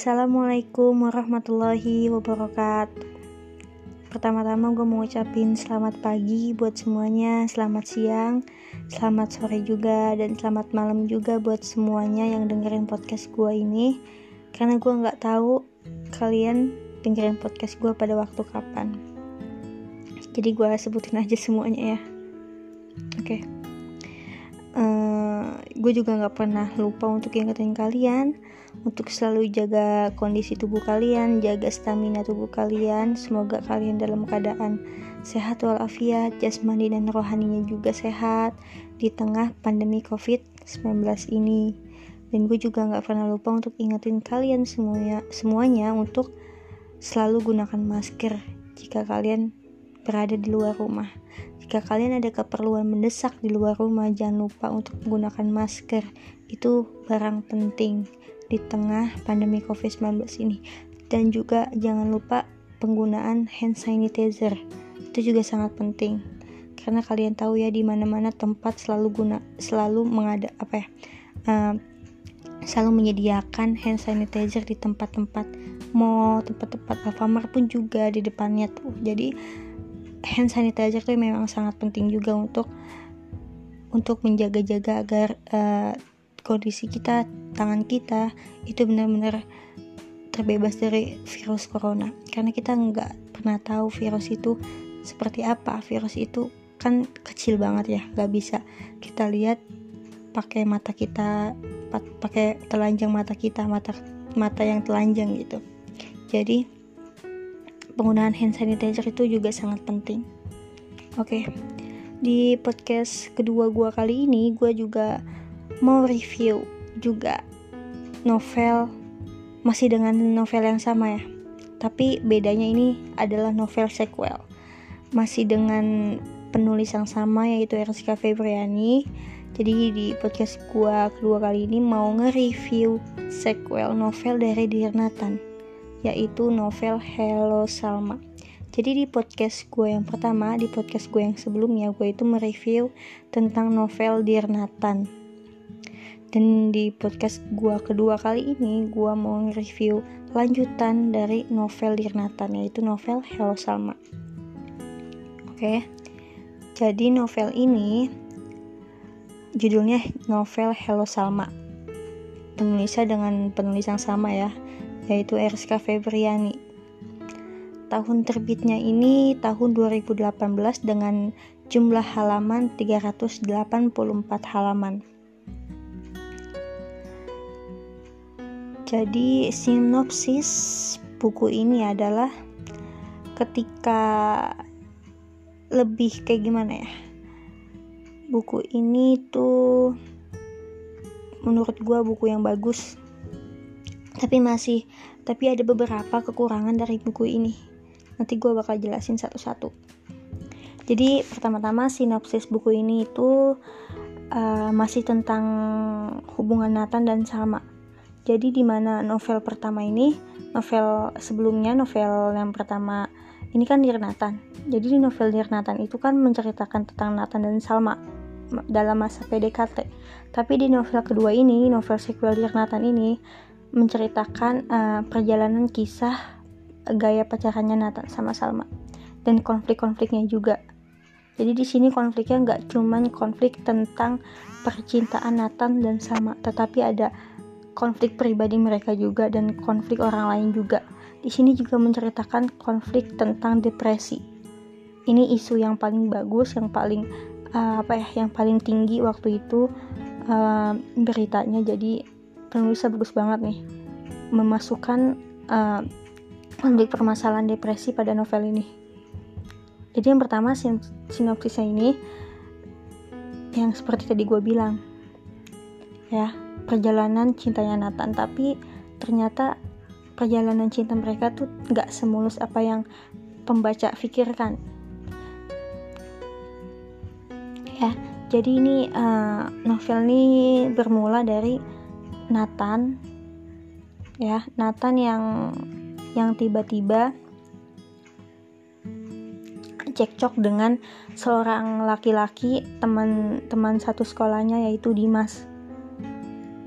Assalamualaikum warahmatullahi wabarakatuh. Pertama-tama gue mau ngucapin selamat pagi buat semuanya Selamat siang, selamat sore juga Dan selamat malam juga buat semuanya yang dengerin podcast gue ini. Karena gue gak tahu kalian dengerin podcast gue pada waktu kapan. Jadi gue sebutin aja semuanya ya. Oke. Okay. eh, Gue juga gak pernah lupa untuk ingetin kalian untuk selalu jaga kondisi tubuh kalian, jaga stamina tubuh kalian. Semoga kalian dalam keadaan sehat walafiat, jasmani dan rohaninya juga sehat di tengah pandemi COVID-19 ini. Dan gue juga nggak pernah lupa untuk ingetin kalian semuanya, semuanya untuk selalu gunakan masker jika kalian berada di luar rumah. Jika kalian ada keperluan mendesak di luar rumah, jangan lupa untuk menggunakan masker. Itu barang penting di tengah pandemi COVID-19 ini. Dan juga jangan lupa penggunaan hand sanitizer. Itu juga sangat penting. Karena kalian tahu ya di mana-mana tempat selalu guna selalu mengada apa ya? Uh, selalu menyediakan hand sanitizer di tempat-tempat mall, tempat-tempat Alfamart pun juga di depannya tuh. Jadi hand sanitizer itu memang sangat penting juga untuk untuk menjaga-jaga agar uh, kondisi kita tangan kita itu benar-benar terbebas dari virus corona. Karena kita nggak pernah tahu virus itu seperti apa. Virus itu kan kecil banget ya nggak bisa kita lihat pakai mata kita pakai telanjang mata kita mata mata yang telanjang gitu. Jadi penggunaan hand sanitizer itu juga sangat penting. Oke di podcast kedua gua kali ini gua juga mau review juga novel masih dengan novel yang sama ya. Tapi bedanya ini adalah novel sequel. Masih dengan penulis yang sama yaitu Erska Febriani. Jadi di podcast gua kedua kali ini mau nge-review sequel novel dari Dear Nathan yaitu novel Hello Salma. Jadi di podcast gue yang pertama, di podcast gue yang sebelumnya, gue itu mereview tentang novel Dear Nathan dan di podcast gua kedua kali ini gua mau nge-review lanjutan dari novel Dirnatan yaitu novel Hello Salma. Oke. Jadi novel ini judulnya novel Hello Salma. Penulisnya dengan penulis yang sama ya, yaitu Erska Febriani. Tahun terbitnya ini tahun 2018 dengan jumlah halaman 384 halaman. Jadi sinopsis buku ini adalah ketika lebih kayak gimana ya? Buku ini tuh menurut gue buku yang bagus. Tapi masih tapi ada beberapa kekurangan dari buku ini. Nanti gue bakal jelasin satu-satu. Jadi pertama-tama sinopsis buku ini itu uh, masih tentang hubungan Nathan dan Salma jadi di mana novel pertama ini, novel sebelumnya, novel yang pertama ini kan Nathan. Jadi di novel Nathan itu kan menceritakan tentang Nathan dan Salma dalam masa PDKT. Tapi di novel kedua ini, novel sequel Nathan ini menceritakan uh, perjalanan kisah gaya pacarannya Nathan sama Salma dan konflik-konfliknya juga. Jadi di sini konfliknya nggak cuman konflik tentang percintaan Nathan dan Salma, tetapi ada konflik pribadi mereka juga dan konflik orang lain juga. Di sini juga menceritakan konflik tentang depresi. Ini isu yang paling bagus, yang paling uh, apa ya, yang paling tinggi waktu itu uh, beritanya. Jadi penulisnya bagus banget nih, memasukkan uh, konflik permasalahan depresi pada novel ini. Jadi yang pertama sin sinopsisnya ini yang seperti tadi gue bilang, ya perjalanan cintanya Nathan tapi ternyata perjalanan cinta mereka tuh nggak semulus apa yang pembaca pikirkan. Ya jadi ini uh, novel ini bermula dari Nathan. Ya Nathan yang yang tiba-tiba cekcok dengan seorang laki-laki teman-teman satu sekolahnya yaitu Dimas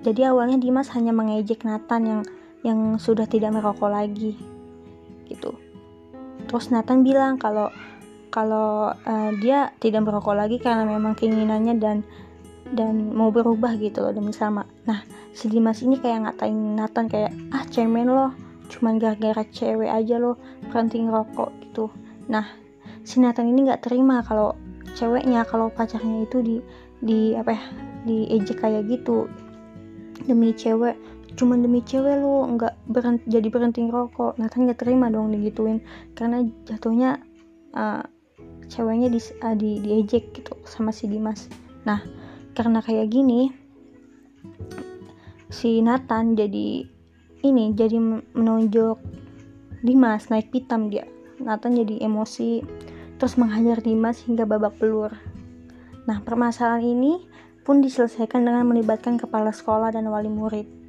jadi awalnya Dimas hanya mengejek Nathan yang yang sudah tidak merokok lagi gitu. Terus Nathan bilang kalau kalau uh, dia tidak merokok lagi karena memang keinginannya dan dan mau berubah gitu loh demi sama. Nah si Dimas ini kayak ngatain Nathan kayak ah cemen loh cuman gara-gara cewek aja loh berhenti ngerokok gitu. Nah si Nathan ini nggak terima kalau ceweknya kalau pacarnya itu di di apa ya di ejek kayak gitu demi cewek. Cuman demi cewek lo nggak berhenti jadi berhenti ngerokok Nathan nggak terima dong digituin. Karena jatuhnya uh, ceweknya di, uh, di diejek gitu sama si Dimas. Nah karena kayak gini si Nathan jadi ini jadi menonjok Dimas naik pitam dia. Nathan jadi emosi terus menghajar Dimas hingga babak belur. Nah permasalahan ini pun diselesaikan dengan melibatkan kepala sekolah dan wali murid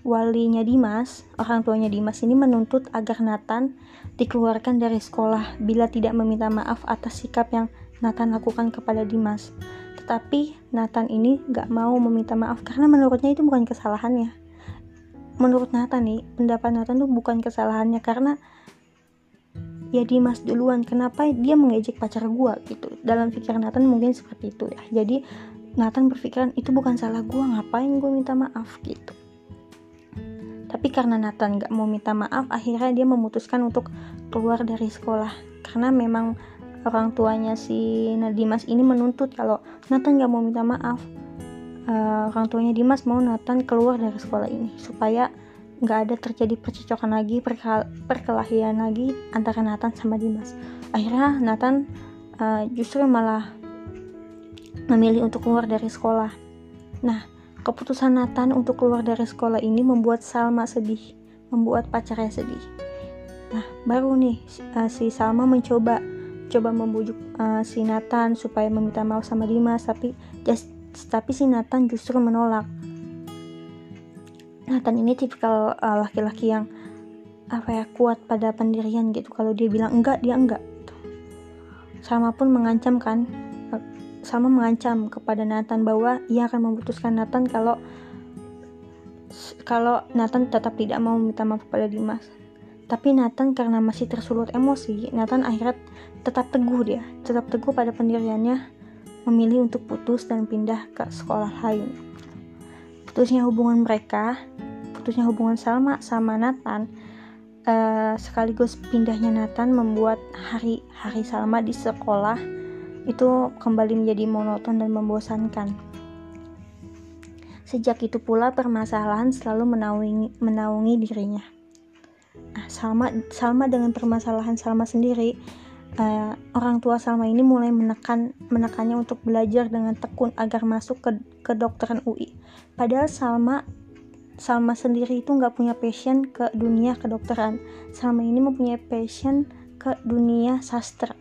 walinya Dimas, orang tuanya Dimas ini menuntut agar Nathan dikeluarkan dari sekolah bila tidak meminta maaf atas sikap yang Nathan lakukan kepada Dimas. Tetapi Nathan ini gak mau meminta maaf karena menurutnya itu bukan kesalahannya. Menurut Nathan nih, pendapat Nathan tuh bukan kesalahannya karena ya Dimas duluan. Kenapa dia mengejek pacar gua gitu? Dalam pikiran Nathan mungkin seperti itu ya. Jadi Nathan berpikiran itu bukan salah gua, ngapain gua minta maaf? Gitu. Tapi karena Nathan gak mau minta maaf, akhirnya dia memutuskan untuk keluar dari sekolah. Karena memang orang tuanya si Dimas ini menuntut kalau Nathan gak mau minta maaf. Uh, orang tuanya Dimas mau Nathan keluar dari sekolah ini supaya nggak ada terjadi percecokan lagi perkel perkelahian lagi antara Nathan sama Dimas. Akhirnya Nathan uh, justru malah memilih untuk keluar dari sekolah. Nah keputusan Nathan untuk keluar dari sekolah ini membuat Salma sedih membuat pacarnya sedih. Nah baru nih uh, si Salma mencoba coba membujuk uh, si Nathan supaya meminta maaf sama Dimas tapi just, tapi si Nathan justru menolak. Nathan ini tipikal eh, laki-laki yang apa ya kuat pada pendirian gitu. Kalau dia bilang enggak dia enggak gitu. sama pun mengancam kan. eh, sama mengancam kepada Nathan bahwa ia akan memutuskan Nathan kalau kalau Nathan tetap tidak mau meminta maaf kepada Dimas tapi Nathan karena masih tersulut emosi, Nathan akhirnya tetap teguh dia, tetap teguh pada pendiriannya, memilih untuk putus dan pindah ke sekolah lain. Putusnya hubungan mereka, putusnya hubungan Salma sama Nathan, uh, sekaligus pindahnya Nathan membuat hari-hari Salma di sekolah itu kembali menjadi monoton dan membosankan. Sejak itu pula permasalahan selalu menaungi, menaungi dirinya. Nah, Salma Salma dengan permasalahan Salma sendiri uh, orang tua Salma ini mulai menekan menekannya untuk belajar dengan tekun agar masuk ke kedokteran UI. Padahal Salma Salma sendiri itu nggak punya passion ke dunia kedokteran. Salma ini mempunyai passion ke dunia sastra.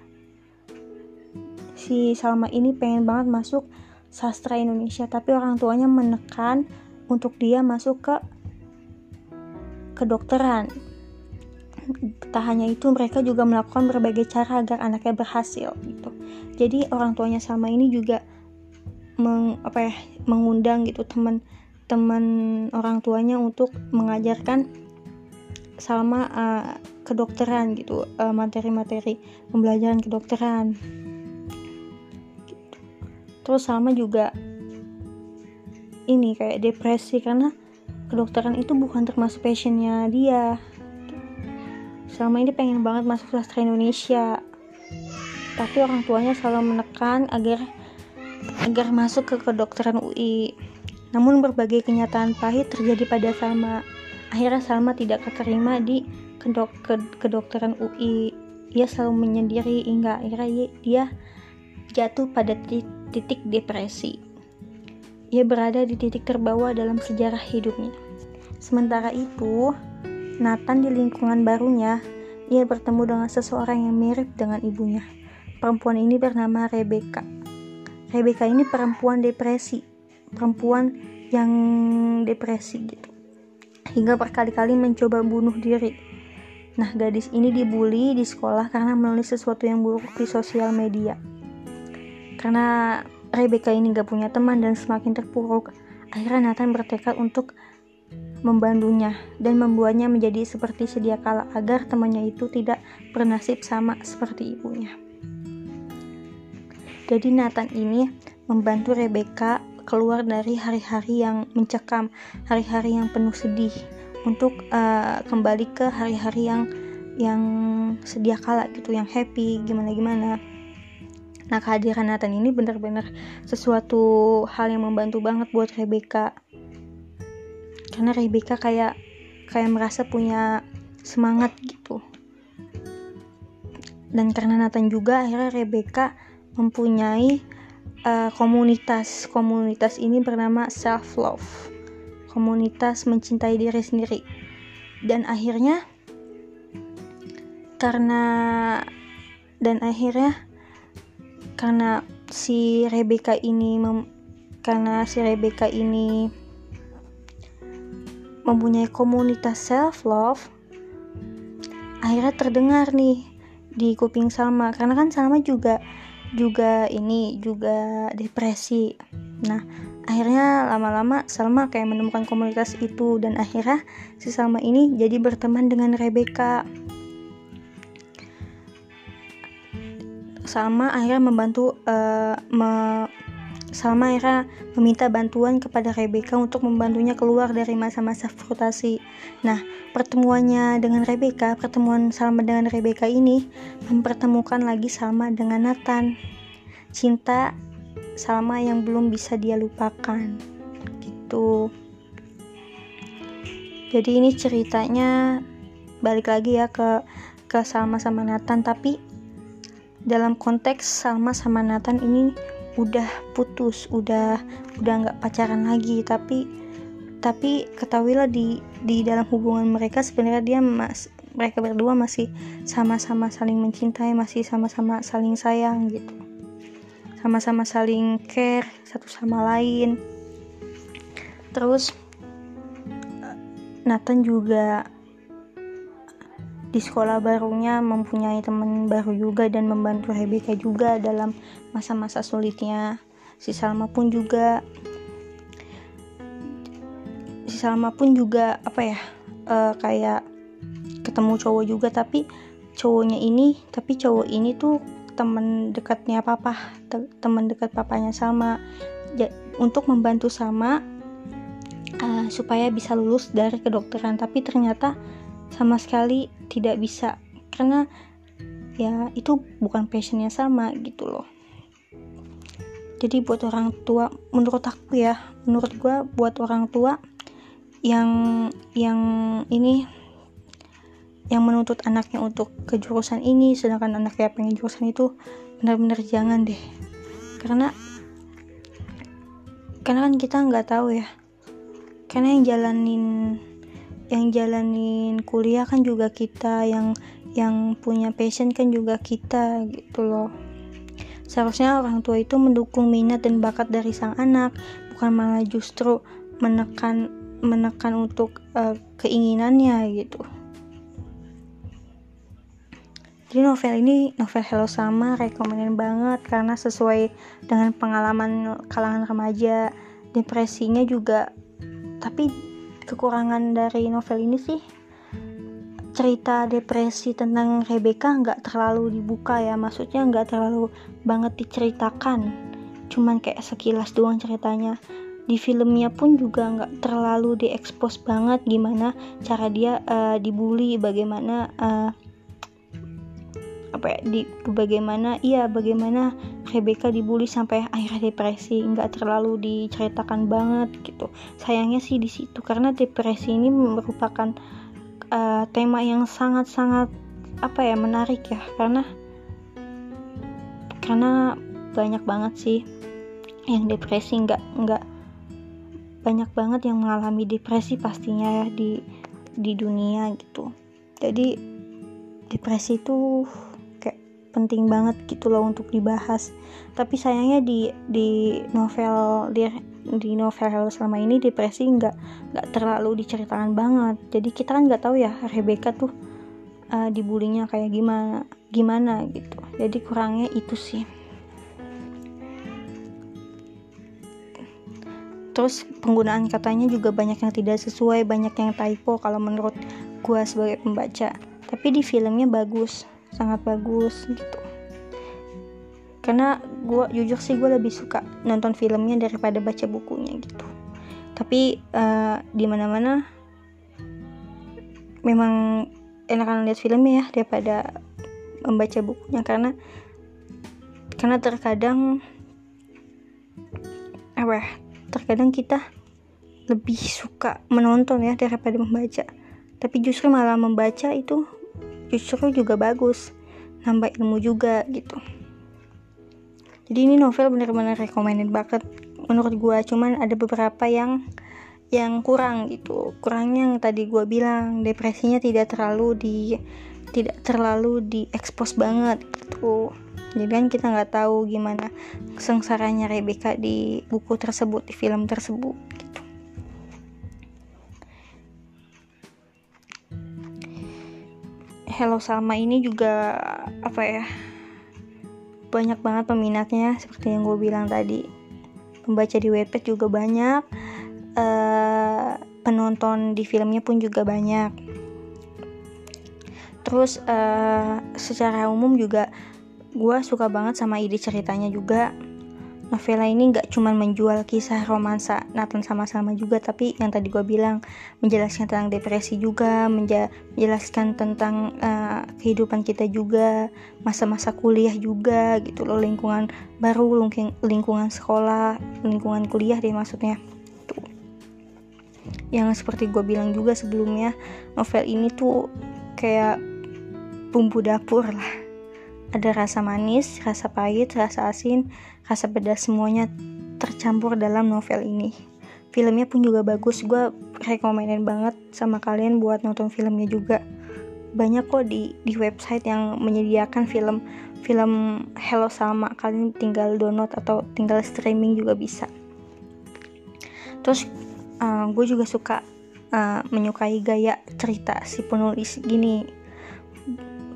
Si Salma ini pengen banget masuk sastra Indonesia, tapi orang tuanya menekan untuk dia masuk ke kedokteran tak hanya itu mereka juga melakukan berbagai cara agar anaknya berhasil gitu jadi orang tuanya sama ini juga meng, apa ya mengundang gitu teman-teman orang tuanya untuk mengajarkan sama uh, kedokteran gitu uh, materi-materi pembelajaran kedokteran. Terus sama juga ini kayak depresi karena kedokteran itu bukan termasuk passionnya dia. Selama ini pengen banget masuk sastra Indonesia. Tapi orang tuanya selalu menekan agar agar masuk ke kedokteran UI namun berbagai kenyataan pahit terjadi pada Salma. Akhirnya Salma tidak keterima di kedok kedokteran UI ia selalu menyendiri hingga akhirnya dia jatuh pada depresi ia berada di titik terbawah dalam sejarah hidupnya sementara itu Nathan di lingkungan barunya, ia bertemu dengan seseorang yang mirip dengan ibunya. Perempuan ini bernama Rebecca. Rebecca ini perempuan depresi, perempuan yang depresi gitu. Hingga berkali-kali mencoba bunuh diri. Nah, gadis ini dibully di sekolah karena menulis sesuatu yang buruk di sosial media. Karena Rebecca ini gak punya teman dan semakin terpuruk, akhirnya Nathan bertekad untuk membantunya dan membuatnya menjadi seperti sedia kala agar temannya itu tidak bernasib sama seperti ibunya. Jadi Nathan ini membantu Rebecca keluar dari hari-hari yang mencekam, hari-hari yang penuh sedih untuk uh, kembali ke hari-hari yang yang sedia kala gitu, yang happy, gimana gimana. Nah kehadiran Nathan ini benar-benar sesuatu hal yang membantu banget buat Rebecca. Karena Rebecca kayak kayak merasa punya semangat gitu. Dan karena Nathan juga akhirnya Rebecca mempunyai uh, komunitas. Komunitas ini bernama self love komunitas mencintai diri sendiri. Dan akhirnya karena dan akhirnya karena si Rebecca ini karena si Rebecca ini mempunyai komunitas self love akhirnya terdengar nih di kuping Salma. Karena kan Salma juga juga ini juga depresi. Nah akhirnya lama-lama Salma kayak menemukan komunitas itu dan akhirnya si Salma ini jadi berteman dengan Rebecca Salma akhirnya membantu uh, me Salma akhirnya meminta bantuan kepada Rebecca untuk membantunya keluar dari masa-masa frustasi. Nah, pertemuannya dengan Rebecca, pertemuan Salma dengan Rebecca ini mempertemukan lagi Salma dengan Nathan. Cinta Salma yang belum bisa dia lupakan. Gitu. Jadi ini ceritanya balik lagi ya ke ke Salma sama Nathan tapi dalam konteks Salma sama Nathan ini udah putus udah udah nggak pacaran lagi. Tapi tapi ketahuilah di di dalam hubungan mereka sebenarnya dia mas mereka berdua masih sama-sama saling mencintai masih sama-sama saling sayang gitu. Sama-sama saling care satu sama lain. Terus Nathan juga di sekolah barunya mempunyai teman baru juga dan membantu Rebecca juga dalam masa-masa sulitnya. Si Salma pun juga si Salma pun juga apa ya uh, kayak ketemu cowok juga. Tapi cowoknya ini tapi cowok ini tuh teman dekatnya papa te teman dekat papanya Salma. Ja, untuk membantu Salma uh, supaya bisa lulus dari kedokteran. Tapi ternyata sama sekali tidak bisa. Karena ya itu bukan passionnya sama gitu loh. Jadi buat orang tua menurut aku ya menurut gue buat orang tua yang yang ini yang menuntut anaknya untuk ke jurusan ini sedangkan anaknya pengen jurusan itu benar-benar jangan deh. Karena karena kan kita nggak tahu ya. Karena yang jalanin yang jalanin kuliah kan juga kita yang yang punya passion kan juga kita gitu loh. Seharusnya orang tua itu mendukung minat dan bakat dari sang anak bukan malah justru menekan menekan untuk uh, keinginannya gitu. Jadi novel ini novel Hello Sama rekomendin banget karena sesuai dengan pengalaman kalangan remaja. Depresinya juga tapi kekurangan dari novel ini sih. Cerita depresi tentang Rebecca nggak terlalu dibuka ya maksudnya nggak terlalu banget diceritakan. Cuman kayak sekilas doang ceritanya. Di filmnya pun juga nggak terlalu diekspos banget gimana cara dia uh, dibully bagaimana uh, ya di bagaimana iya bagaimana Rebecca dibully sampai akhirnya depresi. Nggak terlalu diceritakan banget gitu. Sayangnya sih di situ karena depresi ini merupakan uh, tema yang sangat-sangat apa ya menarik ya. Karena karena banyak banget sih yang depresi. Nggak nggak banyak banget yang mengalami depresi pastinya ya di di dunia gitu. Jadi depresi itu penting banget gitu loh untuk dibahas. Tapi sayangnya di di novel di di novel selama ini depresi nggak nggak terlalu diceritakan banget. Jadi kita kan nggak tahu ya Rebecca tuh uh, dibulinya kayak gimana gimana gitu. Jadi kurangnya itu sih. Terus penggunaan katanya juga banyak yang tidak sesuai banyak yang typo kalau menurut gue sebagai pembaca. Tapi di filmnya bagus sangat bagus gitu. Karena gue jujur sih gue lebih suka nonton filmnya daripada baca bukunya gitu. Tapi uh, di mana mana memang enakan lihat filmnya ya daripada membaca bukunya. Karena karena terkadang apa ya, terkadang kita lebih suka menonton ya daripada membaca. Tapi justru malah membaca itu justru juga bagus. Nambah ilmu juga gitu. Jadi ini novel benar-benar recommended banget menurut gue cuman ada beberapa yang yang kurang gitu. Kurangnya yang tadi gue bilang depresinya tidak terlalu di tidak terlalu diekspos banget gitu. Jadi kan kita nggak tahu gimana sengsaranya Rebecca di buku tersebut di film tersebut Hello Salma ini juga apa ya banyak banget peminatnya. Seperti yang gue bilang tadi pembaca di Wattpad juga banyak uh, penonton di filmnya pun juga banyak. Terus uh, secara umum juga gue suka banget sama ide ceritanya juga novela ini gak cuma menjual kisah romansa Nathan sama Salma juga tapi yang tadi gue bilang menjelaskan tentang depresi juga menjelaskan tentang uh, kehidupan kita juga masa-masa kuliah juga gitu loh lingkungan baru lingkungan sekolah lingkungan kuliah deh maksudnya. Yang seperti gue bilang juga sebelumnya novel ini tuh kayak bumbu dapur lah. Ada rasa manis, rasa pahit, rasa asin, rasa pedas semuanya tercampur dalam novel ini. Filmnya pun juga bagus gue rekomendin banget sama kalian buat nonton filmnya juga. Banyak kok di di website yang menyediakan film film Hello Salma. Kalian tinggal download atau tinggal streaming juga bisa. Terus uh, eh, gue juga suka uh, menyukai gaya cerita si penulis gini.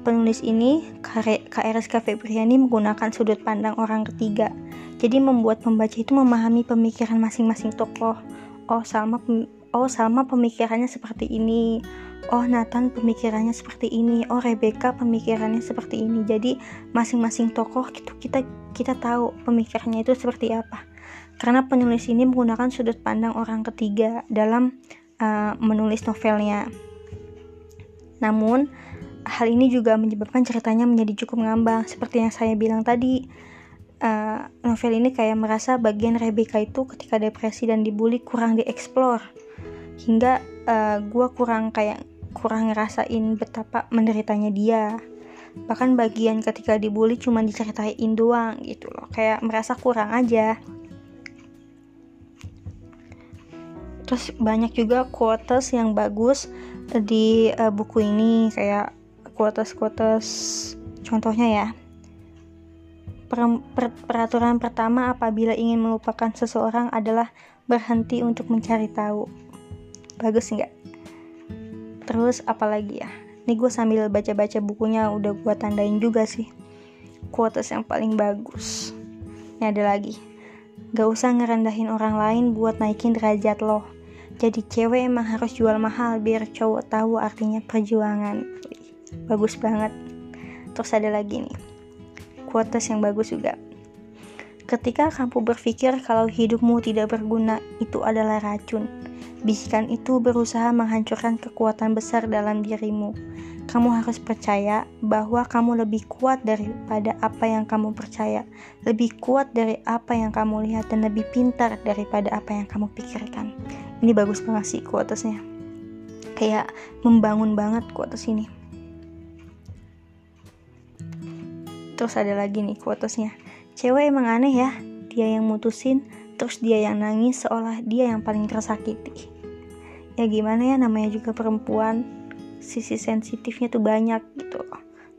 Penulis ini KRSK Febriani menggunakan sudut pandang orang ketiga jadi membuat pembaca itu memahami pemikiran masing-masing tokoh oh Salma oh Salma pemikirannya seperti ini oh Nathan pemikirannya seperti ini oh Rebecca pemikirannya seperti ini jadi masing-masing tokoh itu kita kita tahu pemikirannya itu seperti apa karena penulis ini menggunakan sudut pandang orang ketiga dalam uh, menulis novelnya. Namun, hal ini juga menyebabkan ceritanya menjadi cukup ngambang. Seperti yang saya bilang tadi, uh, novel ini kayak merasa bagian Rebecca itu ketika depresi dan dibully kurang dieksplor. Hingga uh, gue kurang kayak kurang ngerasain betapa menderitanya dia. Bahkan bagian ketika dibully cuma diceritain doang gitu loh kayak merasa kurang aja. Terus banyak juga quotes yang bagus di uh, buku ini kayak quotes-quotes contohnya ya per, per, peraturan pertama apabila ingin melupakan seseorang adalah berhenti untuk mencari tahu. Bagus nggak? Terus apalagi ya? Ini gue sambil baca-baca bukunya udah gue tandain juga sih. Quotes yang paling bagus. Ini ada lagi. Gak usah ngerendahin orang lain buat naikin derajat lo. Jadi cewek emang harus jual mahal biar cowok tahu artinya perjuangan. Bagus banget. Terus ada lagi nih quotes yang bagus juga. Ketika kamu berpikir kalau hidupmu tidak berguna itu adalah racun. Bisikan itu berusaha menghancurkan kekuatan besar dalam dirimu. Kamu harus percaya bahwa kamu lebih kuat daripada apa yang kamu percaya, lebih kuat dari apa yang kamu lihat, dan lebih pintar daripada apa yang kamu pikirkan. Ini bagus banget sih quotesnya. Kayak membangun banget quotes ini terus ada lagi nih quotesnya. Cewek emang aneh ya dia yang mutusin terus dia yang nangis seolah dia yang paling tersakiti. Ya gimana ya namanya juga perempuan sisi sensitifnya tuh banyak gitu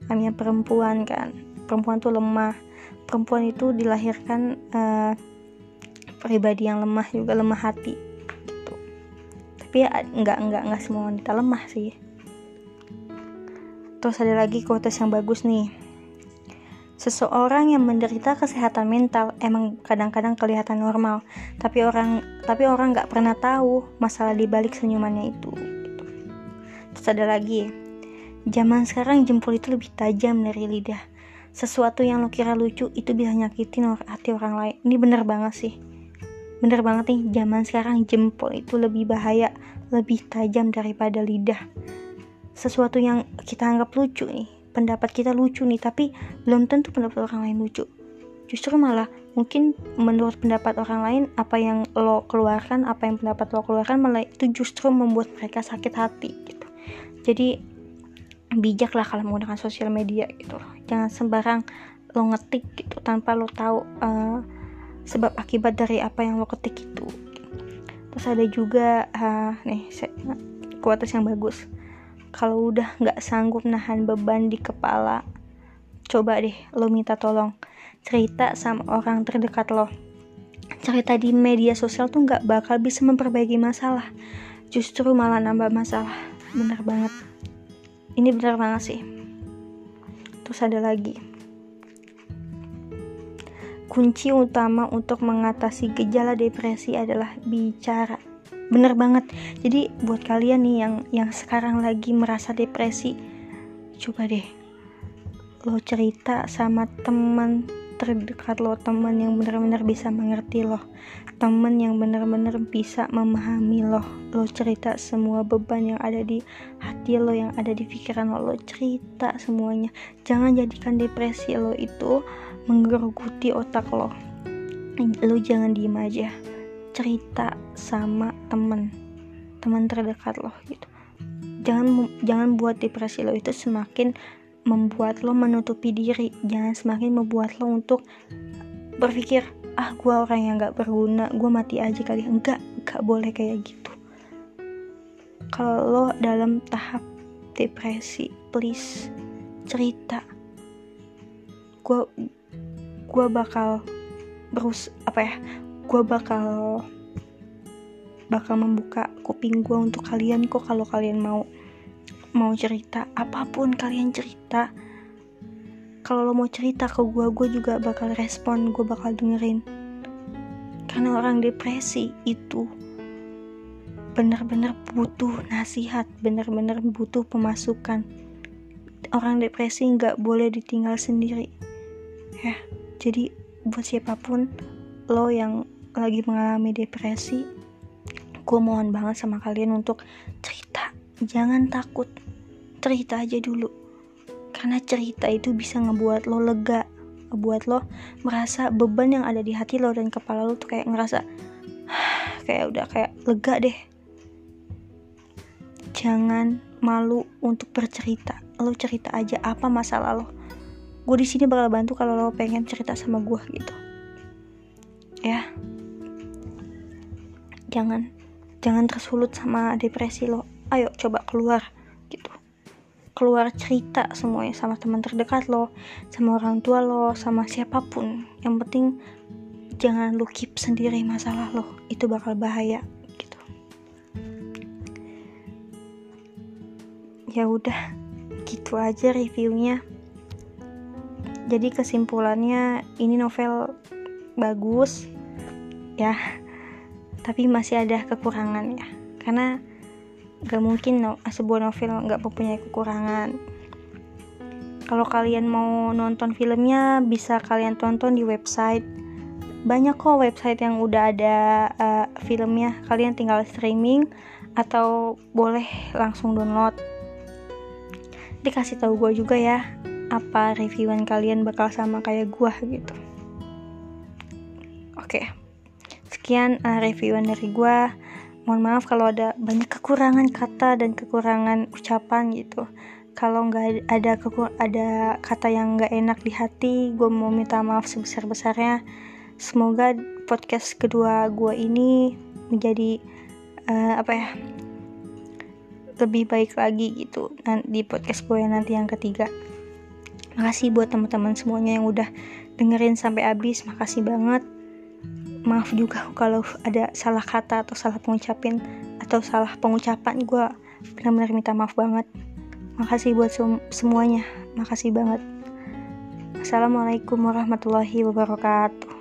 namanya perempuan kan perempuan tuh lemah. Perempuan itu dilahirkan uh, pribadi yang lemah juga lemah hati tapi ya nggak nggak nggak semua wanita lemah sih. Terus ada lagi quotes yang bagus nih seseorang yang menderita kesehatan mental emang kadang-kadang kelihatan normal. Tapi orang tapi orang nggak pernah tahu masalah di balik senyumannya itu. Terus ada lagi. Zaman sekarang jempol itu lebih tajam dari lidah. Sesuatu yang lo kira lucu itu bisa nyakitin hati orang lain. Ini bener banget sih. Bener banget nih zaman sekarang jempol itu lebih bahaya lebih tajam daripada lidah. Sesuatu yang kita anggap lucu nih pendapat kita lucu nih tapi belum tentu pendapat orang lain lucu. Justru malah mungkin menurut pendapat orang lain apa yang lo keluarkan apa yang pendapat lo keluarkan malah itu justru membuat mereka sakit hati gitu. Jadi bijak lah kalau menggunakan sosial media gitu. Jangan sembarang lo ngetik gitu tanpa lo tahu uh, sebab akibat dari apa yang lo ketik itu terus ada juga uh, nih kuatas yang bagus kalau udah nggak sanggup nahan beban di kepala coba deh lo minta tolong cerita sama orang terdekat lo. Cerita di media sosial tuh nggak bakal bisa memperbaiki masalah justru malah nambah masalah. Bener banget. Ini bener banget sih. Terus ada lagi. Kunci utama untuk mengatasi gejala depresi adalah bicara bener banget. Jadi buat kalian nih yang yang sekarang lagi merasa depresi coba deh lo cerita sama teman terdekat lo teman yang benar-benar bisa mengerti lo teman yang benar-benar bisa memahami lo. Lo cerita semua beban yang ada di hati lo yang ada di pikiran lo. Lo cerita semuanya. Jangan jadikan depresi lo itu menggerogoti otak lo. Lo jangan diem aja cerita sama teman teman terdekat lo gitu. Jangan jangan buat depresi lo itu semakin membuat lo menutupi diri. Jangan semakin membuat lo untuk berpikir ah gue orang yang gak berguna gue mati aja kali. Enggak enggak boleh kayak gitu. Kalau lo dalam tahap depresi please cerita. Gue gue bakal berus apa ya gue bakal bakal membuka kuping gue untuk kalian kok kalau kalian mau mau cerita. Apa pun kalian cerita kalau lo mau cerita ke gue gue juga bakal respon gue bakal dengerin. Karena orang depresi itu benar-benar butuh nasihat benar-benar butuh pemasukan. Orang depresi nggak boleh ditinggal sendiri. Ya jadi buat siapa pun lo yang lagi mengalami depresi gue mohon banget sama kalian untuk cerita. Jangan takut. Cerita aja dulu. Karena cerita itu bisa ngebuat lo lega ngebuat lo merasa beban yang ada di hati lo dan kepala lo tuh kayak ngerasa kayak udah kayak lega deh. Jangan malu untuk bercerita. Lo cerita aja apa masalah lo. Gue di sini bakal bantu kalau lo pengen cerita sama gue gitu ya. Jangan jangan tersulut sama depresi lo. Ayo coba keluar keluar cerita semuanya sama teman terdekat lo sama orang tua lo sama siapa pun. Yang penting jangan lu keep sendiri masalah lo. Itu bakal bahaya gitu. Ya udah gitu aja reviewnya. Jadi kesimpulannya ini novel bagus ya tapi masih ada kekurangan ya. Karena gak mungkin no, sebuah novel nggak mempunyai kekurangan. Kalau kalian mau nonton filmnya bisa kalian tonton di website. Banyak kok website yang udah ada uh, filmnya. Kalian tinggal streaming atau boleh langsung download. Dikasih tahu gue juga ya apa reviewan kalian bakal sama kayak gue gitu. Oke sekian uh, reviewan dari gue mohon maaf kalau ada banyak kekurangan kata dan kekurangan ucapan gitu. Kalau nggak ada ada kata yang nggak enak di hati gue mau minta maaf sebesar besarnya semoga podcast kedua gue ini menjadi uh, apa ya lebih baik lagi gitu di podcast gue nanti yang ketiga. Makasih buat teman-teman semuanya yang udah dengerin sampai habis. Makasih banget maaf juga kalau ada salah kata atau salah pengucapin atau salah pengucapan. Gue benar-benar minta maaf banget. Makasih buat sem semuanya. Makasih banget. Assalamualaikum warahmatullahi wabarakatuh.